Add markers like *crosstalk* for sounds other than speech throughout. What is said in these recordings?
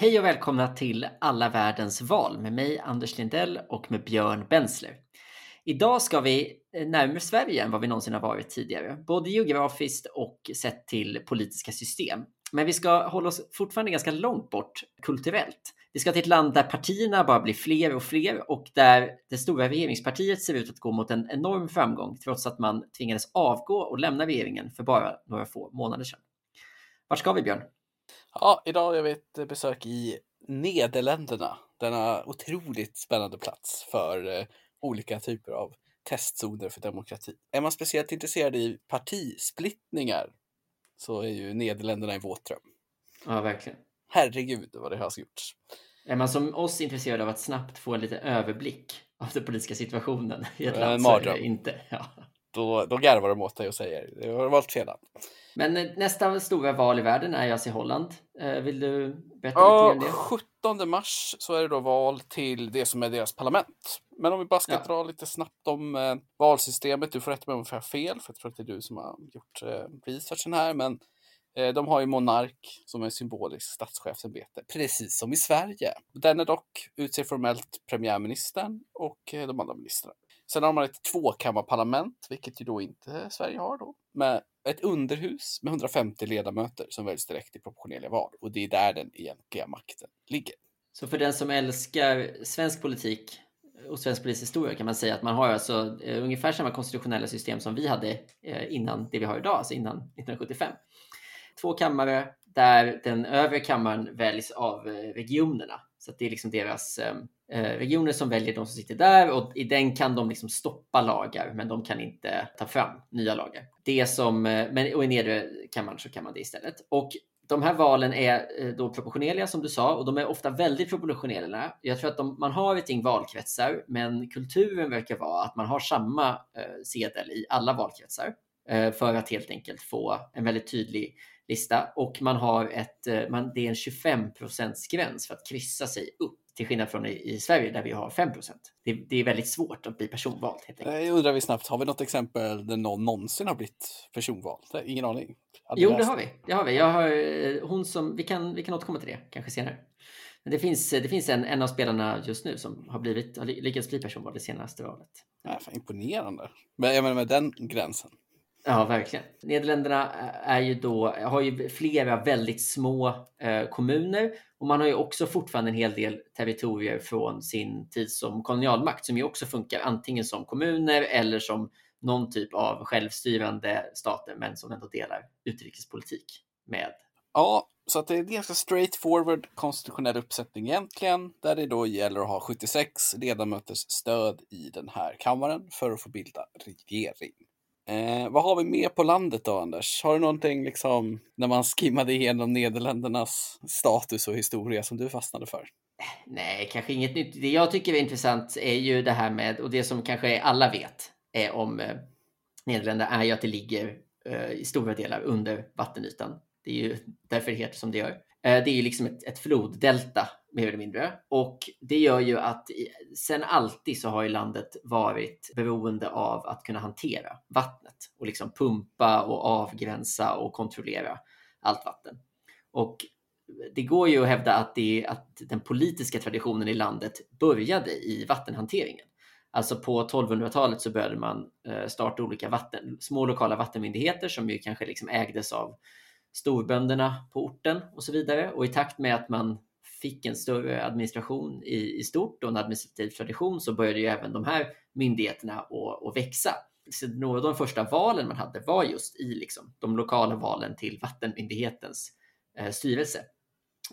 Hej och välkomna till Alla världens val med mig Anders Lindell och med Björn Bensler. Idag ska vi eh, närmare Sverige än vad vi någonsin har varit tidigare, både geografiskt och sett till politiska system. Men vi ska hålla oss fortfarande ganska långt bort kulturellt. Vi ska till ett land där partierna bara blir fler och fler och där det stora regeringspartiet ser ut att gå mot en enorm framgång trots att man tvingades avgå och lämna regeringen för bara några få månader sedan. Vart ska vi Björn? Ja, idag gör vi ett besök i Nederländerna. Denna otroligt spännande plats för eh, olika typer av testzoner för demokrati. Är man speciellt intresserad i partisplittningar så är ju Nederländerna i våt dröm. Ja, verkligen. Herregud vad det har gjorts. Är man som oss intresserad av att snabbt få en liten överblick av den politiska situationen i ett En land så är det inte. *laughs* Ja. Då, då garvar de åt dig och säger det har valt fel land. Men eh, nästa stora val i världen är alltså i Holland. Eh, Vill du berätta lite Ja, mer om det? 17 mars så är det då val till det som är deras parlament. Men om vi bara ska Ja. dra lite snabbt om eh, valsystemet. Du får rätta mig om jag har fel, för jag tror att det är du som har gjort researchen här. Men de har ju monark som är symboliskt statschefsämbete, precis som i Sverige. Den är dock utser formellt premiärministern och de andra ministrarna. Sen har man ett tvåkammarparlament, vilket ju då inte Sverige har då, med ett underhus med 150 ledamöter som väljs direkt i proportionella val. Och det är där den egentliga makten ligger. Så för den som älskar svensk politik och svensk politisk historia kan man säga att man har alltså eh, ungefär samma konstitutionella system som vi hade eh, innan det vi har idag, alltså innan 1975. Två kammare där den övre kammaren väljs av eh, regionerna. Så att det är liksom deras eh, eh, regioner som väljer de som sitter där och i den kan de liksom stoppa lagar, men de kan inte ta fram nya lagar. Det som, eh, men och i nedre kammaren så kan man det istället. Och de här valen är eh, då proportionerliga som du sa och de är ofta väldigt proportionella. Jag tror att de, man har ett gäng valkretsar, men kulturen verkar vara att man har samma eh, sedel i alla valkretsar eh, för att helt enkelt få en väldigt tydlig lista och man har ett, eh, man, det är en 25% gräns för att kryssa sig upp till skillnad från i, i Sverige där vi har 5 det, det är väldigt svårt att bli personvald helt enkelt. Jag undrar vi snabbt, har vi något exempel där någon någonsin har blivit personvald? Ingen aning. Hade Jo, det har vi. Det har vi. Jag har eh, hon som, vi kan, vi kan återkomma till det kanske senare. Men det finns, det finns en, en av spelarna just nu som har, blivit, har ly- lyckats bli personvald det senaste valet. Nej, fan, imponerande. Men jag menar med den gränsen. Ja, verkligen. Nederländerna eh, är ju då, har ju flera väldigt små eh, kommuner och man har ju också fortfarande en hel del territorier från sin tid som kolonialmakt som ju också funkar antingen som kommuner eller som någon typ av självstyrande stater men som ändå delar utrikespolitik med. Ja, så att det är en ganska straightforward konstitutionell uppsättning egentligen, där det då gäller att ha 76 ledamöters stöd i den här kammaren för att få bilda regering. Eh, vad har vi mer på landet då, Anders? Har du någonting liksom när man skimmade igenom Nederländernas status och historia som du fastnade för? Nej, kanske inget nytt. Det jag tycker är intressant är ju det här med, och det som kanske alla vet är om eh, Nederländerna är ju att det ligger eh, i stora delar under vattenytan. Det är ju därför det heter som det gör. Eh, det är ju liksom ett, ett floddelta mer eller mindre och det gör ju att sen alltid så har ju landet varit beroende av att kunna hantera vattnet och liksom pumpa och avgränsa och kontrollera allt vatten. Och det går ju att hävda att, det, att den politiska traditionen i landet började i vattenhanteringen. Alltså på 1200-talet så började man eh, starta olika vatten, små lokala vattenmyndigheter som ju kanske liksom ägdes av storbönderna på orten och så vidare. Och i takt med att man fick en större administration i, i stort och en administrativ tradition så började ju även de här myndigheterna att, växa. Så några av de första valen man hade var just i liksom, de lokala valen till vattenmyndighetens eh, styrelse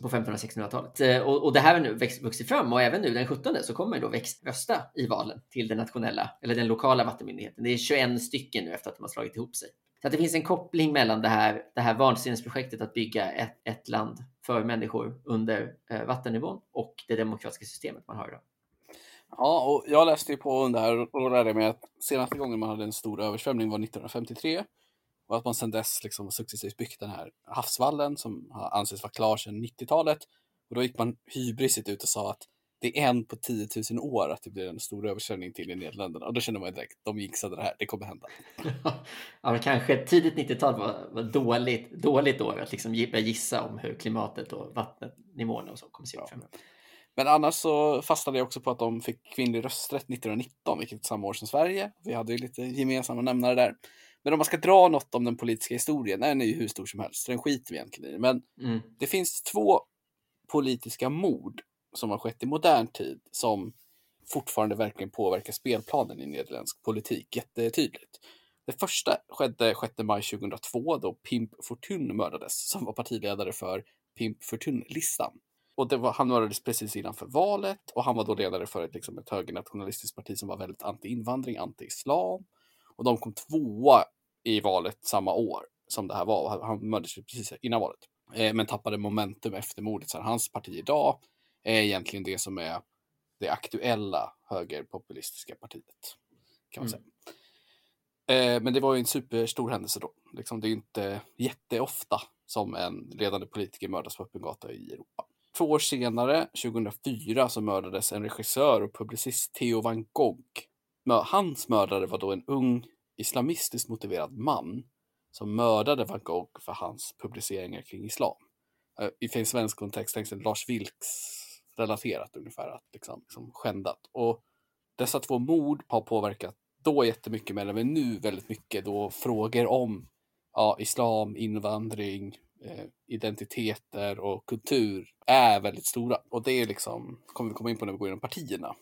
på 1500 och 1600-talet. Och, och det här har nu växt, vuxit fram och även nu den 17 så kommer man då växt, rösta i valen till den nationella eller den lokala vattenmyndigheten. Det är 21 stycken nu efter att de har slagit ihop sig. Så att det finns en koppling mellan det här, det här vansinnesprojektet att bygga ett, ett land för människor under eh, vattennivån och det demokratiska systemet man har idag. Ja, och jag läste ju på där och då lärde jag mig att senaste gången man hade en stor översvämning var 1953 och att man sedan dess liksom successivt byggt den här havsvallen som anses vara klar sedan 90-talet. Och då gick man hybrisigt ut och sa att det är en på 10 000 år att det blir en stor översvämning till i Nederländerna. Och då känner man direkt, de jinxade det här, det kommer hända. *laughs* ja, men kanske tidigt 90-tal var, var dåligt, dåligt år att liksom börja gissa om hur klimatet och vattennivåerna och så kommer se ut framöver. Men annars så fastnade jag också på att de fick kvinnlig rösträtt 1919, vilket är samma år som Sverige. Vi hade ju lite gemensamma nämnare där. Men om man ska dra något om den politiska historien, den är ju hur stor som helst, den skiter vi egentligen i. Men mm. det finns två politiska mord som har skett i modern tid som fortfarande verkligen påverkar spelplanen i nederländsk politik jättetydligt. Det första skedde 6 maj 2002 då Pimp Fortun mördades som var partiledare för Pimp Fortun-listan. Och det var, han mördades precis innanför valet och han var då ledare för ett, liksom, ett högernationalistiskt parti som var väldigt anti-invandring, anti-islam. Och de kom tvåa i valet samma år som det här var. Han mördades precis innan valet. Eh, men tappade momentum efter mordet. Så hans parti idag är egentligen det som är det aktuella högerpopulistiska partiet. Kan man mm. säga. Eh, men det var ju en superstor händelse då. Liksom, det är inte jätteofta som en ledande politiker mördas på öppen gata i Europa. Två år senare, 2004, så mördades en regissör och publicist, Theo van Gogh. Hans mördare var då en ung islamistiskt motiverad man som mördade van Gogh för hans publiceringar kring islam. Eh, I en svensk kontext tänks Lars Vilks relaterat ungefär, att liksom, liksom skändat. Och dessa två mord har påverkat då jättemycket, men även nu väldigt mycket då frågor om ja, islam, invandring, eh, identiteter och kultur är väldigt stora. Och det är liksom, kommer vi komma in på när vi går igenom partierna.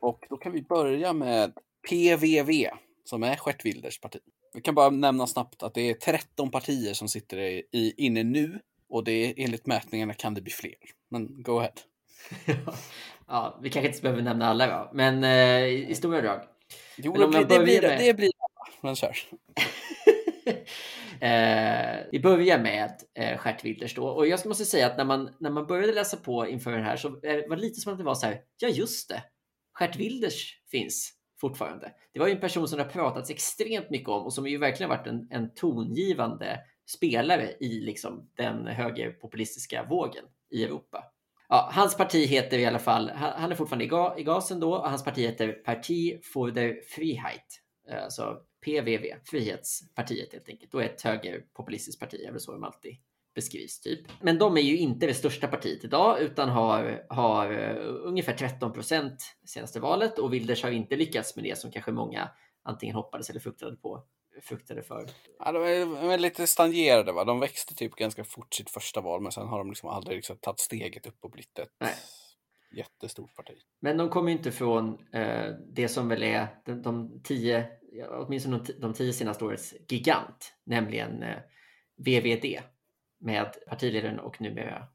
Och då kan vi börja med PVV som är Gert Wilders parti. Vi kan bara nämna snabbt att det är 13 partier som sitter i, inne nu och det är enligt mätningarna kan det bli fler. Men go ahead. *laughs* ja, vi kanske inte behöver nämna alla då, men eh, i, stora drag. Jo, men det, blir, det, blir, med... det blir men kör. *laughs* eh, vi börjar med eh, Gert Wilders då och jag måste säga att när man, när man började läsa på inför den här så eh, var det lite som att det var så här, ja just det, Gert Wilders finns fortfarande. Det var ju en person som det har pratats extremt mycket om och som ju verkligen varit en, en tongivande spelare i liksom den högerpopulistiska vågen i Europa. Ja, hans parti heter i alla fall, han är fortfarande i, ga, i gasen då, och hans parti heter Parti för der Friheit, eh, alltså PVV, Frihetspartiet helt enkelt, och ett högerpopulistiskt parti, är väl så de alltid beskrivs typ. Men de är ju inte det största partiet idag utan har, har uh, ungefär 13 procent senaste valet och Wilders har inte lyckats med det som kanske många antingen hoppades eller fruktade på fruktade för. Ja, de är, lite stagnerade va. De växte typ ganska fort sitt första val men sen har de liksom aldrig liksom tagit steget upp och blivit ett Nej. jättestort parti. Men de kommer inte från uh, det som väl är de, de tio, åtminstone de, de tio senaste årets gigant, nämligen uh, VVD med partiledaren och numera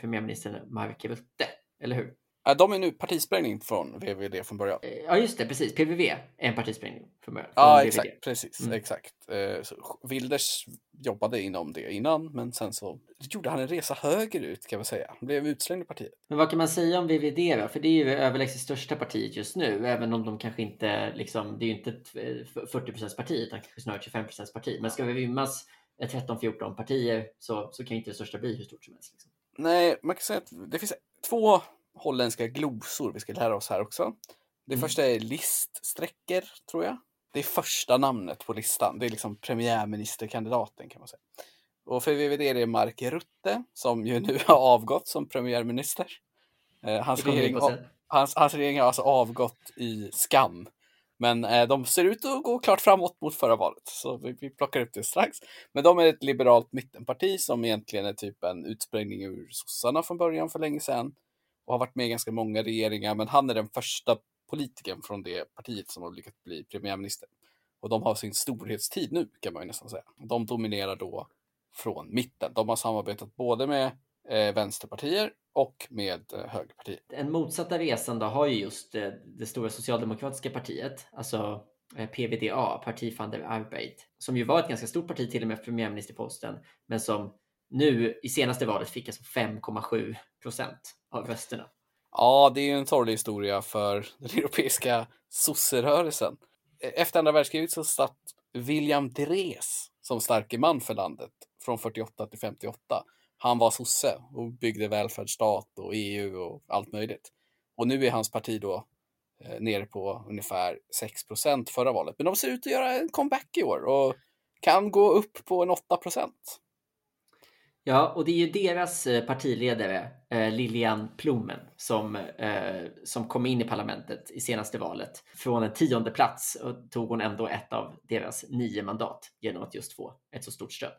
premiärministern Mark Rutte, eller hur? De är nu partisprängning från VVD från början. Eh, ja, just det, precis. PVV är en partisprängning från början. Ja, exakt. Precis, mm. exakt. Eh, så Wilders jobbade inom det innan, men sen så gjorde han en resa högerut kan man säga. Han blev utslängd i partiet. Men vad kan man säga om VVD då? För det är ju överlägset största partiet just nu, även om de kanske inte liksom, det är ju inte ett 40% parti utan kanske snarare 25% parti. Men ska vi rymmas 13-14 partier så, så kan inte det största bli hur stort som helst. Liksom. Nej, man kan säga att det finns två holländska glosor vi ska lära oss här också. Det mm. första är liststräckor, tror jag. Det är första namnet på listan. Det är liksom premiärministerkandidaten kan man säga. Och för VVD är det Mark Rutte som ju nu *laughs* har avgått som premiärminister. Eh, hans, regering, hans, hans regering har alltså avgått i skam men eh, de ser ut att gå klart framåt mot förra valet, så vi, vi plockar upp det strax. Men de är ett liberalt mittenparti som egentligen är typ en utsprängning ur sossarna från början för länge sedan och har varit med i ganska många regeringar. Men han är den första politikern från det partiet som har lyckats bli premiärminister. Och de har sin storhetstid nu kan man ju nästan säga. De dominerar då från mitten. De har samarbetat både med eh, vänsterpartier och med eh, högerpartiet. En motsatta resan då har ju just eh, det stora socialdemokratiska partiet, alltså eh, PVDA, Parti van der Arbeid, som ju var ett ganska stort parti till och med för premiärministerposten, men som nu i senaste valet fick alltså 5,7 procent av rösterna. Ja, det är ju en sorglig historia för den europeiska sosserörelsen. E-, efter andra världskriget så satt William Drees som starke man för landet från 48 till 58 han var sosse och byggde välfärdsstat och EU och allt möjligt. Och nu är hans parti då eh, nere på ungefär 6 förra valet. Men de ser ut att göra en comeback i år och kan gå upp på en 8% Ja, och det är ju deras eh, partiledare eh, Lilian Plomen som, eh, som kom in i parlamentet i senaste valet. Från en tionde plats och tog hon ändå ett av deras nio mandat genom att just få ett så stort stöd.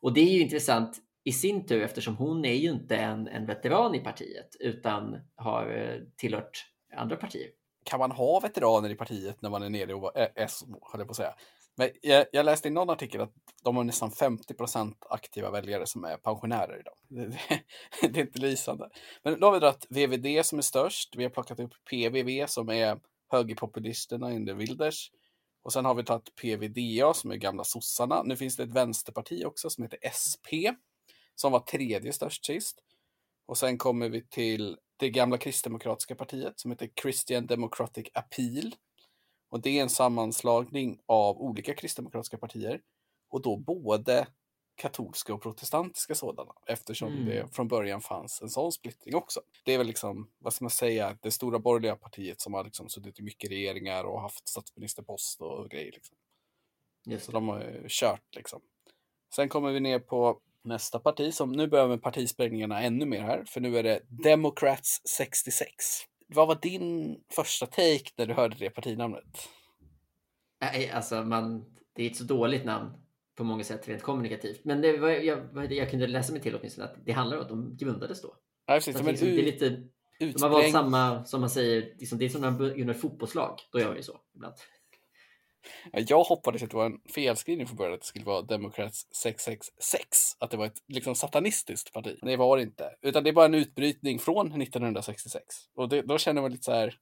Och det är ju intressant i sin tur eftersom hon är ju inte en, en veteran i partiet utan har eh, tillhört andra partier. Kan man ha veteraner i partiet när man är nere och är eh, S, höll jag på att säga. Men jag, jag, läste i någon artikel att de har nästan 50% aktiva väljare som är pensionärer idag. Det, det, *laughs* det är inte lysande. Men då har vi dragit VVD som är störst. Vi har plockat upp PVV som är högerpopulisterna under Wilders. Och sen har vi tagit PVDA som är gamla sossarna. Nu finns det ett vänsterparti också som heter SP som var tredje störst sist. Och sen kommer vi till det gamla kristdemokratiska partiet som heter Christian Democratic Appeal och det är en sammanslagning av olika kristdemokratiska partier och då både katolska och protestantiska sådana eftersom mm. det från början fanns en sån splittring också. Det är väl liksom, vad ska man säga, det stora borgerliga partiet som har liksom suttit i mycket regeringar och haft statsministerpost och grejer. Liksom. Så de har kört liksom. Sen kommer vi ner på nästa parti som nu börjar med partisprängningarna ännu mer här, för nu är det Democrats 66 vad var din första take när du hörde det partinamnet? Nej, alltså man, det är ett så dåligt namn på många sätt rent kommunikativt. Men det var, jag, jag kunde läsa mig till åtminstone att det handlar om att de grundades då. Ja, precis. Men liksom, det är lite, de har valt samma, som man säger, liksom, det är som när man ett fotbollslag. Då gör man ju så ibland. Jag hoppades att det var en felskrivning från början, att det skulle vara Democrats 666, att det var ett liksom satanistiskt parti. Det var det inte, utan det är bara en utbrytning från 1966. Och det, då känner man lite så här,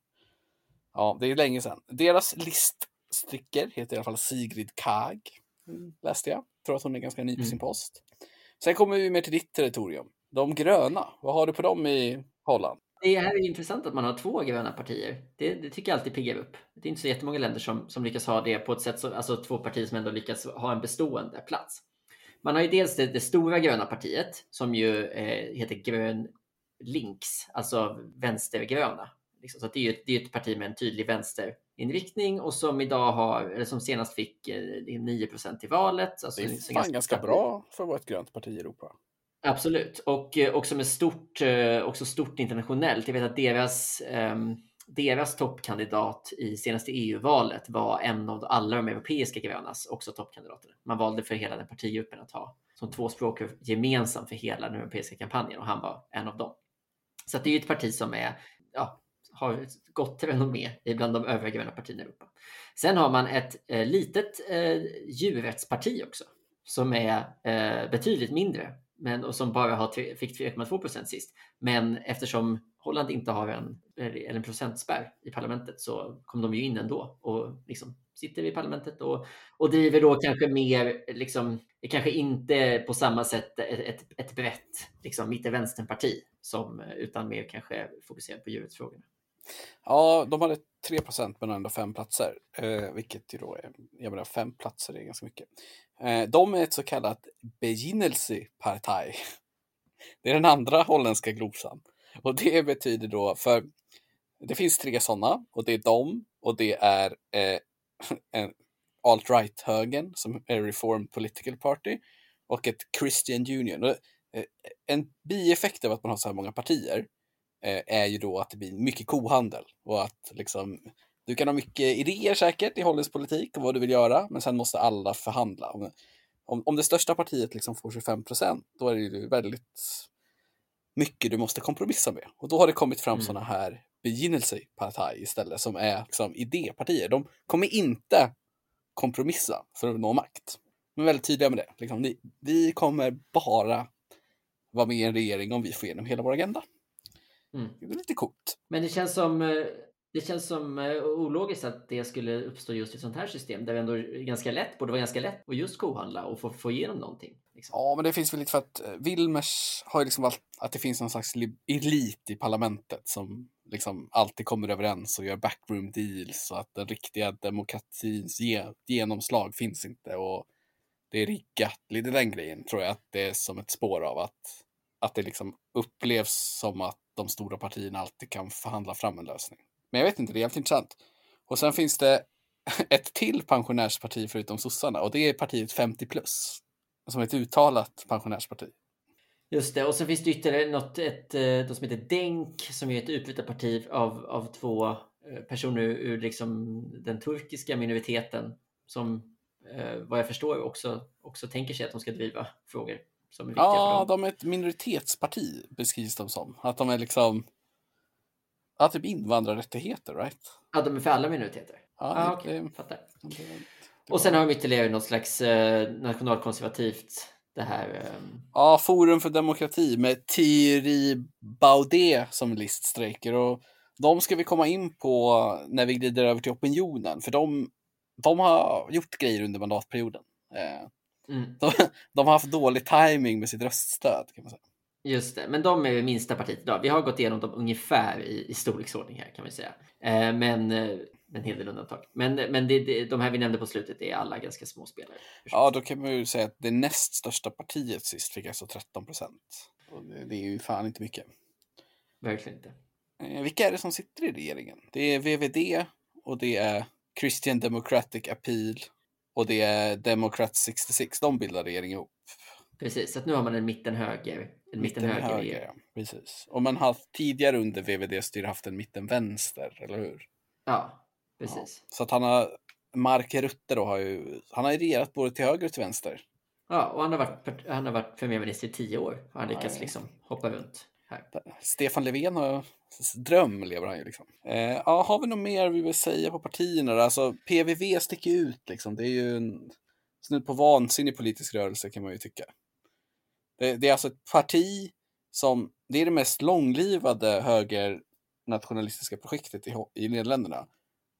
ja, det är länge sedan. Deras liststicker heter i alla fall Sigrid Kag, läste jag. Tror att hon är ganska ny på sin mm. post. Sen kommer vi mer till ditt territorium. De gröna, vad har du på dem i Holland? Det är intressant att man har två gröna partier. Det, det tycker jag alltid piggar upp. Det är inte så jättemånga länder som, som lyckas ha det på ett sätt, så, alltså två partier som ändå lyckas ha en bestående plats. Man har ju dels det, det stora gröna partiet som ju eh, heter Grön Links, alltså vänstergröna. Liksom. Så det är ju det är ett parti med en tydlig vänsterinriktning och som idag har, eller som senast fick eh, 9% i valet. Alltså, det är fan ganska, ganska bra för att vara ett grönt parti i Europa. Absolut, och eh, också med stort, eh, också stort internationellt. Jag vet att deras, ehm, deras toppkandidat i senaste EU-valet var en av alla de europeiska grönas också toppkandidater. Man valde för hela den partigruppen att ha som två språk gemensamt för hela den europeiska kampanjen och han var en av dem. Så det är ett parti som är, ja, har ett gott renommé bland de övriga gröna partierna i Europa. Sen har man ett eh, litet eh, djurrättsparti också som är eh, betydligt mindre men, och som bara har, fick 3,2 procent sist. Men eftersom Holland inte har en, en procentspärr i parlamentet så kom de ju in ändå och liksom sitter i parlamentet och, och driver då kanske mer, liksom, kanske inte på samma sätt ett, ett, ett brett liksom, mitt-vänsterparti som, utan mer kanske fokuserar på djurrättsfrågorna. Ja, de hade 3 procent men ändå fem platser, eh, vilket ju då är, jag menar fem platser är ganska mycket. Eh, de är ett så kallat begynnelseparti. *laughs* Det är den andra holländska glosan. Och det betyder då, för det finns tre sådana och det är de och det är eh, *laughs* alt-right-högern som är Reform Political Party och ett Christian Union. Och, eh, en bieffekt av att man har så här många partier eh, är ju då att det blir mycket kohandel och att liksom du kan ha mycket idéer säkert i holländsk politik och vad du vill göra, men sen måste alla förhandla. Om, om, om det största partiet liksom får 25 procent, då är det ju väldigt mycket du måste kompromissa med. Och då har det kommit fram mm. sådana här begynnelsepartier istället, som är liksom idépartier. De kommer inte kompromissa för att nå makt. De är väldigt tydliga med det. Liksom, vi kommer bara vara med i en regering om vi får igenom hela vår agenda. Mm. Det är lite coolt. Men det känns som eh, det känns som eh, ologiskt att det skulle uppstå just i ett sånt här system där det ändå ganska lätt, borde vara ganska lätt att just kohandla och få, få igenom någonting. Liksom. Ja, men det finns väl lite för att eh, Wilmers har ju liksom valt att det finns någon slags elit i parlamentet som liksom alltid kommer överens och gör backroom deals så att den riktiga demokratins genomslag finns inte och det är riggat, lite den grejen tror jag att det är som ett spår av att att det liksom upplevs som att de stora partierna alltid kan förhandla fram en lösning. Men jag vet inte, det är jävligt intressant. Och sen finns det *laughs* ett till pensionärsparti förutom sossarna och det är partiet 50 plus. Som är ett uttalat pensionärsparti. Just det, och så finns det ytterligare något, ett, de som heter DENK som är ett utbytt parti av, av två personer ur liksom den turkiska minoriteten som vad jag förstår också, också tänker sig att de ska driva frågor som är viktiga Ja, för dem. de är ett minoritetsparti beskrivs de som. Att de är liksom, ja, typ invandrarrättigheter, right? Ja, de är för alla minoriteter. Ja, ah, okej, det- fattar. det- det Och sen har de ytterligare något slags eh, nationalkonservativt, det här... ehm, Ja, Forum för demokrati med Thierry Baudet som liststrejker. Och de ska vi komma in på när vi glider över till opinionen. För de, de har gjort grejer under mandatperioden. Eh, mm, De, de har haft dålig timing med sitt röststöd. Kan man säga. Just det, men de är det minsta partiet idag. Vi har gått igenom dem ungefär i, i storleksordning här kan vi säga. Eh, men eh, en hel del undantag. Men, men det, det, de här vi nämnde på slutet är alla ganska små spelare. Ja, då kan man ju säga att det näst största partiet sist fick alltså 13 procent. Det, är ju fan inte mycket. Verkligen inte. Eh, vilka är det som sitter i regeringen? Det är VVD och det är Christian Democratic Appeal och det är Democrat 66. De bildar regering ihop. Precis, så att nu har man en mitten-höger. En mitten-höger. höger, ja. Precis. Och man har tidigare under VVD-styre haft en mitten-vänster, eller hur? Ja, precis. Så att han har, Mark Rutte då har ju, han har regerat både till höger och till vänster. Ja, och han har varit, han har varit premiärminister i tio år. Han Ja, lyckats ja. liksom hoppa runt här. Stefan Löfven har dröm lever han ju liksom. Eh, ja, har vi något mer vi vill säga på partierna? Alltså PVV sticker ut liksom. Det är ju en snudd på vansinnig politisk rörelse kan man ju tycka. Det, det är alltså ett parti som, det är det mest långlivade högernationalistiska projektet i, i Nederländerna.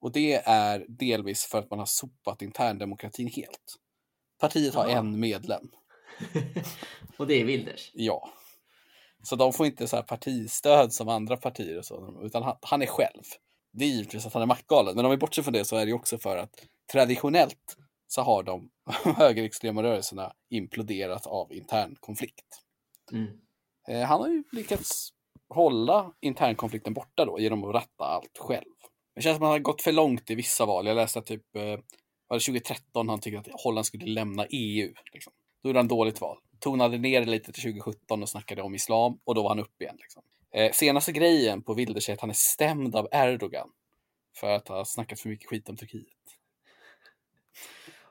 Och det är delvis för att man har sopat interndemokratin helt. Partiet har Jaha. en medlem. *laughs* och det är Wilders. Ja. Så de får inte så här partistöd som andra partier och så, utan han, han är själv. Det är givetvis att han är maktgalen, men om vi bortser från det så är det också för att traditionellt så har de *laughs* högerextrema rörelserna imploderat av intern konflikt. Mm. Eh, han har ju lyckats hålla internkonflikten borta då genom att ratta allt själv. Det känns som att han har gått för långt i vissa val. Jag läste att typ eh, var det 2013 han tyckte att Holland skulle lämna EU. Liksom. Då gjorde han dåligt val. Tonade ner det lite till 2017 och snackade om islam och då var han upp igen. Liksom. Eh, senaste grejen på Wilders är att han är stämd av Erdogan för att ha snackat för mycket skit om Turkiet.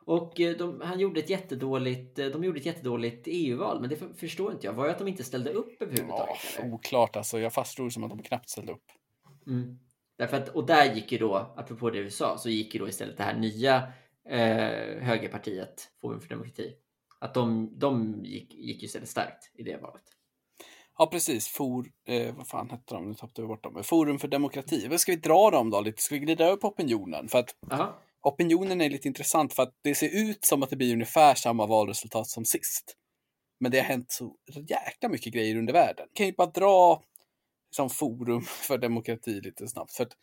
Och eh, de, han gjorde ett jättedåligt, eh, de gjorde ett jättedåligt EU-val, men det för- förstår inte jag. Var det att de inte ställde upp Ja, överhuvudtaget? eller? oklart alltså. Jag fastslog som att de knappt ställde upp. Mm. Därför att, och där gick ju då, apropå det du sa, så gick ju då istället det här nya eh, högerpartiet, Forum för demokrati, att de, de gick, gick ju istället starkt i det valet. Ja, precis. For, eh, vad fan hette de? Nu tappade vi bort dem. Forum för demokrati. Vad ska vi dra dem då lite? Ska vi glida över på opinionen? För att Aha opinionen är lite intressant för att det ser ut som att det blir ungefär samma valresultat som sist. Men det har hänt så jäkla mycket grejer under världen. Kan ju bara dra som forum *laughs* för demokrati lite snabbt. För att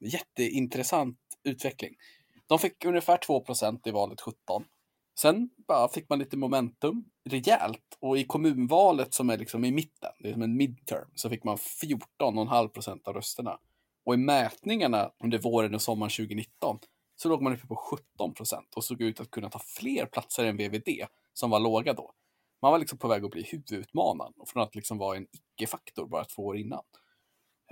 jätteintressant utveckling. De fick ungefär 2% i valet 17. Sen bara fick man lite momentum rejält och i kommunvalet som är liksom i mitten, det är som en midterm, så fick man 14,5 procent av rösterna. Och i mätningarna under våren och sommaren 2019 så låg man uppe på 17 procent och såg ut att kunna ta fler platser än VVD som var låga då. Man var liksom på väg att bli huvudutmanad och från att liksom vara en icke-faktor bara två år innan.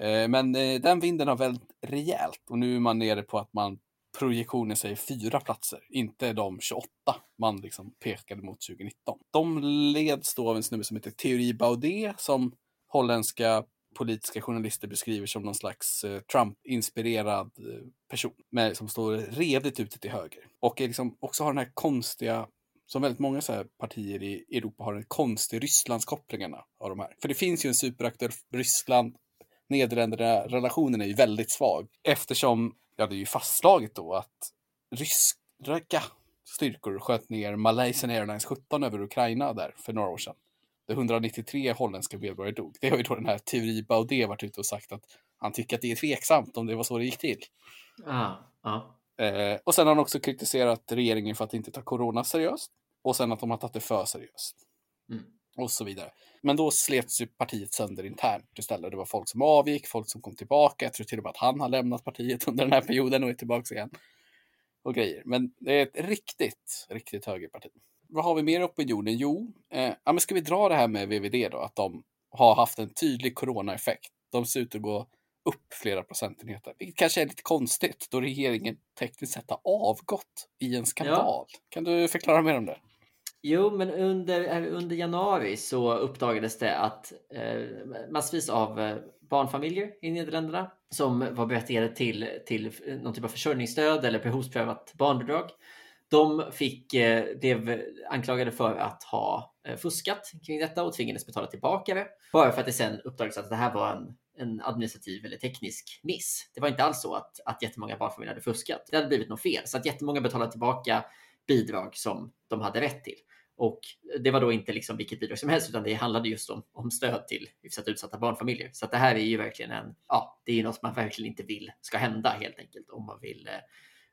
Eh, men eh, den vinden har vält rejält och nu är man nere på att man projektionen säger fyra platser, inte de 28 man liksom pekade mot 2019. De leds då av en snubbe som heter Thierry Baudet som holländska politiska journalister beskriver som någon slags eh, Trump-inspirerad eh, person med, som står redigt ute till höger. Och är liksom också har den här konstiga som väldigt många så här partier i Europa har en konstig Rysslandskopplingen av de här. För det finns ju en superaktuell Ryssland Nederländerna, relationen är ju väldigt svag eftersom, ja det är ju fastslaget då att ryska styrkor sköt ner Malaysian Airlines 17 över Ukraina där för några år sedan. Där 193 holländska medborgare dog. Det har ju då den här Thierry Baudet varit ute och sagt att han tycker att det är tveksamt om det var så det gick till. Ah, ja. Eh, och sen har han också kritiserat regeringen för att inte ta corona seriöst. Och sen att de har tagit det för seriöst. Mm. och så vidare. Men då slets ju partiet sönder internt istället. Det var folk som avgick, folk som kom tillbaka. Jag tror till och med att han har lämnat partiet *laughs* under den här perioden och är tillbaka igen. Och grejer. Men det är ett riktigt, riktigt högerparti. Vad har vi mer i opinionen? Jo, eh, ja, men ska vi dra det här med VVD då? Att de har haft en tydlig coronaeffekt. De ser ut att gå upp flera procentenheter. Vilket kanske är lite konstigt då regeringen tekniskt sett har avgått i en skandal. Ja. Kan du förklara mer om det? Jo, men under, under januari så uppdagades det att eh, massvis av eh, barnfamiljer i Nederländerna som var berättigade till, till någon typ av försörjningsstöd eller behovsprövat barnbidrag. De fick, eh, blev anklagade för att ha eh, fuskat kring detta och tvingades betala tillbaka det. Bara för att det sen uppdagades att det här var en, en administrativ eller teknisk miss. Det var inte alls så att, att jättemånga barnfamiljer hade fuskat. Det hade blivit något fel. Så att jättemånga betalade tillbaka bidrag som de hade rätt till. Och det var då inte liksom vilket bidrag som helst, utan det handlade just om, om stöd till hyfsat utsatta barnfamiljer. Så det här är ju verkligen en, ja, det är något man verkligen inte vill ska hända helt enkelt om man vill eh,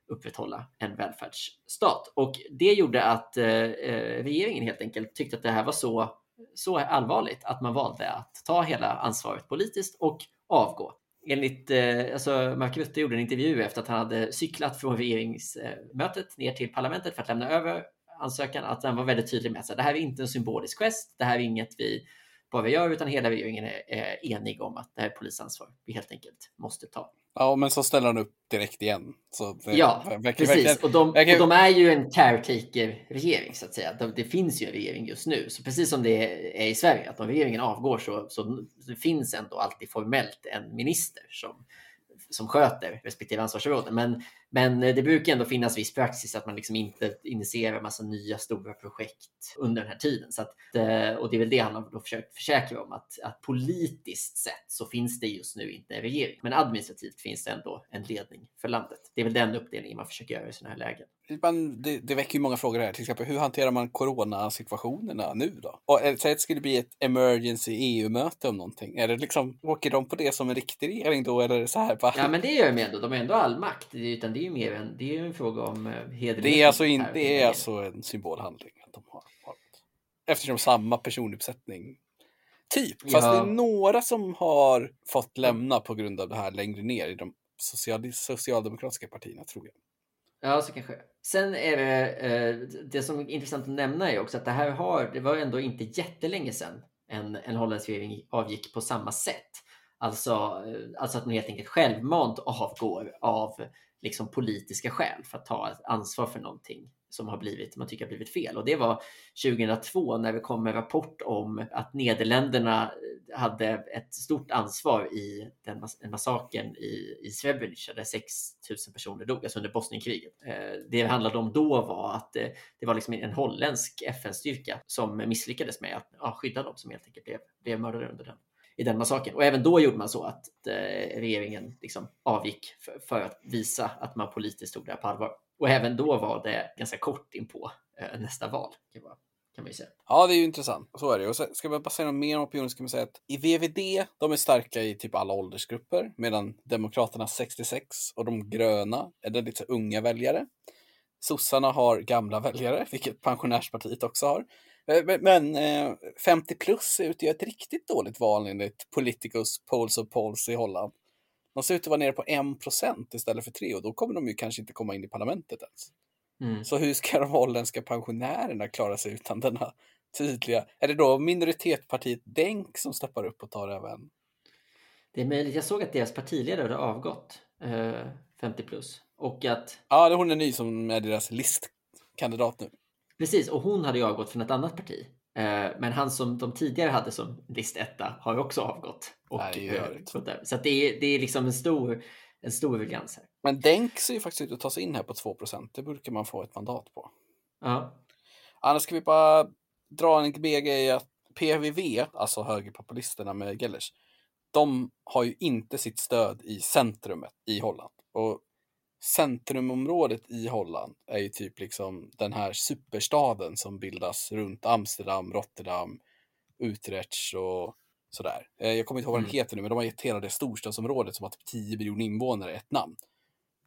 upprätthålla en välfärdsstat. Och det gjorde att eh, eh, regeringen helt enkelt tyckte att det här var så, så allvarligt att man valde att ta hela ansvaret politiskt och avgå. Enligt, eh, alltså Mark Rutte gjorde en intervju efter att han hade cyklat från regeringsmötet ner till parlamentet för att lämna över ansökan att han var väldigt tydlig med att det här är inte en symbolisk gest. Det här är inget vi bara gör, utan hela regeringen är, är enig om att det här är polisansvar vi helt enkelt måste ta. Ja, men så ställer han upp direkt igen. Så det, ja, verkar, precis. Verkligen, och, de, verkar... och de är ju en caretaker-regering så att säga. Det, det, finns ju en regering just nu. Så precis som det är i Sverige, att om regeringen avgår så, så det finns ändå alltid formellt en minister som som sköter respektive ansvarsområde. Men, men det brukar ändå finnas viss praxis att man liksom inte initierar massa nya stora projekt under den här tiden. Så att, eh, och det är väl det han har då försökt försäkra om att, att politiskt sett så finns det just nu inte en regering. Men administrativt finns det ändå en ledning för landet. Det är väl den uppdelningen man försöker göra i sådana här lägen. Man, det, det väcker ju många frågor här. Till exempel, hur hanterar man coronasituationerna nu då? Och, eh, säg att det skulle bli ett emergency EU-möte om någonting. Är det liksom, åker de på det som en riktig regering då? Eller så här, bara... Ja, men det gör de ändå. De har ändå all makt. Utan det är ju mer en, det är en fråga om eh, hederlighet. Det är alltså, in, det är alltså en symbolhandling. Att de har, eftersom samma personuppsättning Typ, fast ja. det är några som har fått lämna på grund av det här längre ner i de social, socialdemokratiska partierna tror jag. Ja, så kanske. Sen är det, eh, det som är intressant att nämna är också att det här har, det var ändå inte jättelänge sedan en, en holländsk regering avgick på samma sätt. Alltså, eh, alltså att man helt enkelt självmant avgår av liksom politiska skäl för att ta ansvar för någonting som har blivit, man tycker har blivit fel. Och det var 2002 när det kom en rapport om att Nederländerna eh, hade ett stort ansvar i den mas massakern i, i Srebrenica där 6 000 personer dog, alltså under Bosnienkriget. Eh, det det handlade om då var att eh, det var liksom en holländsk FN-styrka som misslyckades med att ja, skydda dem som helt enkelt blev, blev mördade under den i den massakern. Och även då gjorde man så att eh, regeringen liksom avgick för, för, att visa att man politiskt tog det här på allvar. Och även då var det ganska kort in på eh, nästa val. Kan man, ju säga. Ja, det är ju intressant. Så är det. Och så, ska man bara säga något mer om opinionen ska man säga att i VVD, de är starka i typ alla åldersgrupper, medan Demokraterna 66 och de gröna är det lite unga väljare. Sossarna har gamla väljare, vilket pensionärspartiet också har. Eh, men eh, 50 plus utgör ett riktigt dåligt val enligt Politicus Polls of Polls i Holland. De ser ut att vara nere på 1 istället för 3 och då kommer de ju kanske inte komma in i parlamentet ens. Mm. Så hur ska *laughs* de holländska pensionärerna klara sig utan denna tydliga... Är det då minoritetspartiet Denk som steppar upp och tar även... Det är möjligt. Jag såg att deras partiledare har avgått, eh, 50 plus. Och att... Ja, hon är ny som är deras listkandidat nu. Precis, och hon hade ju avgått från ett annat parti. Eh, men han som de tidigare hade som listetta har också avgått. Och, Nej, det så det är, det är liksom en stor, en stor ruljans här. Men Denk ser ju faktiskt ut att ta sig in här på 2% Det brukar man få ett mandat på. Ja. Annars ska vi bara dra en BG att PVV, alltså högerpopulisterna med Gellers, de har ju inte sitt stöd i centrumet i Holland. Och centrumområdet i Holland är ju typ liksom den här superstaden som bildas runt Amsterdam, Rotterdam, Utrecht och sådär. Eh, jag kommer inte ihåg vad den mm. heter nu, men de har gett hela det storstadsområdet som har typ 10 miljoner invånare ett namn.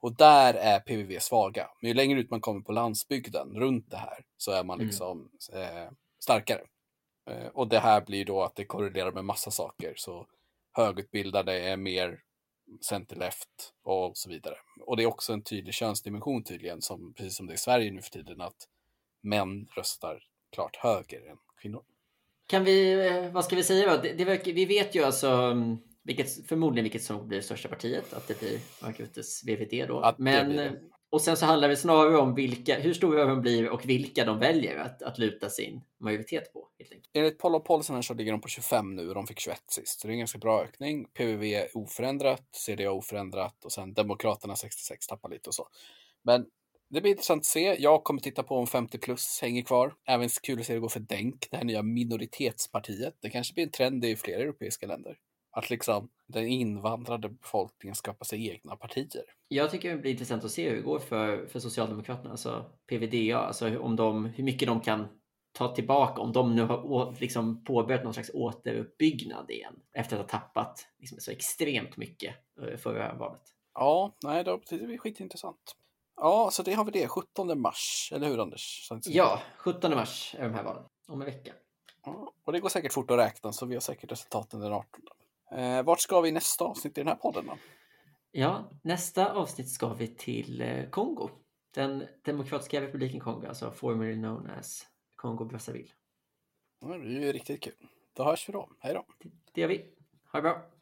Och där är PVV svaga. Men ju längre ut man kommer på landsbygden runt det här så är man mm. liksom mm. eh, starkare. Eh, och det här blir då att det korrelerar med massa saker. Så högutbildade är mer center-left och så vidare. Och det är också en tydlig könsdimension tydligen, som, precis som det är i Sverige nu för tiden, att män röstar klart höger än kvinnor. Kan vi, eh, vad ska vi säga då? Det, det verkar, vi vet ju alltså mm, vilket, förmodligen vilket som blir största partiet, att det blir Marcus VVD då. Att det Men, blir det och sen så handlar det snarare om vilka, hur stora de blir och vilka de väljer att, att luta sin majoritet på. Helt enkelt. Enligt Poll och Polsen här så ligger de på 25 nu och de fick 21 sist. Så det är en ganska bra ökning. PVV är oförändrat, CDA oförändrat och sen Demokraterna 66 tappar lite och så. Men det blir intressant att se. Jag kommer titta på om 50 plus hänger kvar. Även kul att se det gå för DENK, det här nya minoritetspartiet. Det kanske blir en trend i flera europeiska länder. Att liksom den invandrade befolkningen skapar sig egna partier. Jag tycker det blir intressant att se hur det går för, för Socialdemokraterna, alltså PVDA, alltså om de, hur mycket de kan ta tillbaka, om de nu har å, liksom påbörjat någon slags återuppbyggnad igen efter att ha tappat liksom, så extremt mycket eh, förra valet. Ja, nej, då, det blir skitintressant. Ja, så det har vi det. 17 mars, eller hur Anders? Ja, 17 mars är de här valen, om en vecka. Ja, Och det går säkert fort att räkna, så vi har säkert resultaten den 18. Eh, vart ska vi i nästa avsnitt i den här podden då? Ja, nästa avsnitt ska vi till eh, Kongo. Den demokratiska republiken Kongo, alltså formerly known as Kongo Brazzaville. Ja, det är ju riktigt kul. Då hörs vi då. Hej då! Det gör vi. Ha det bra!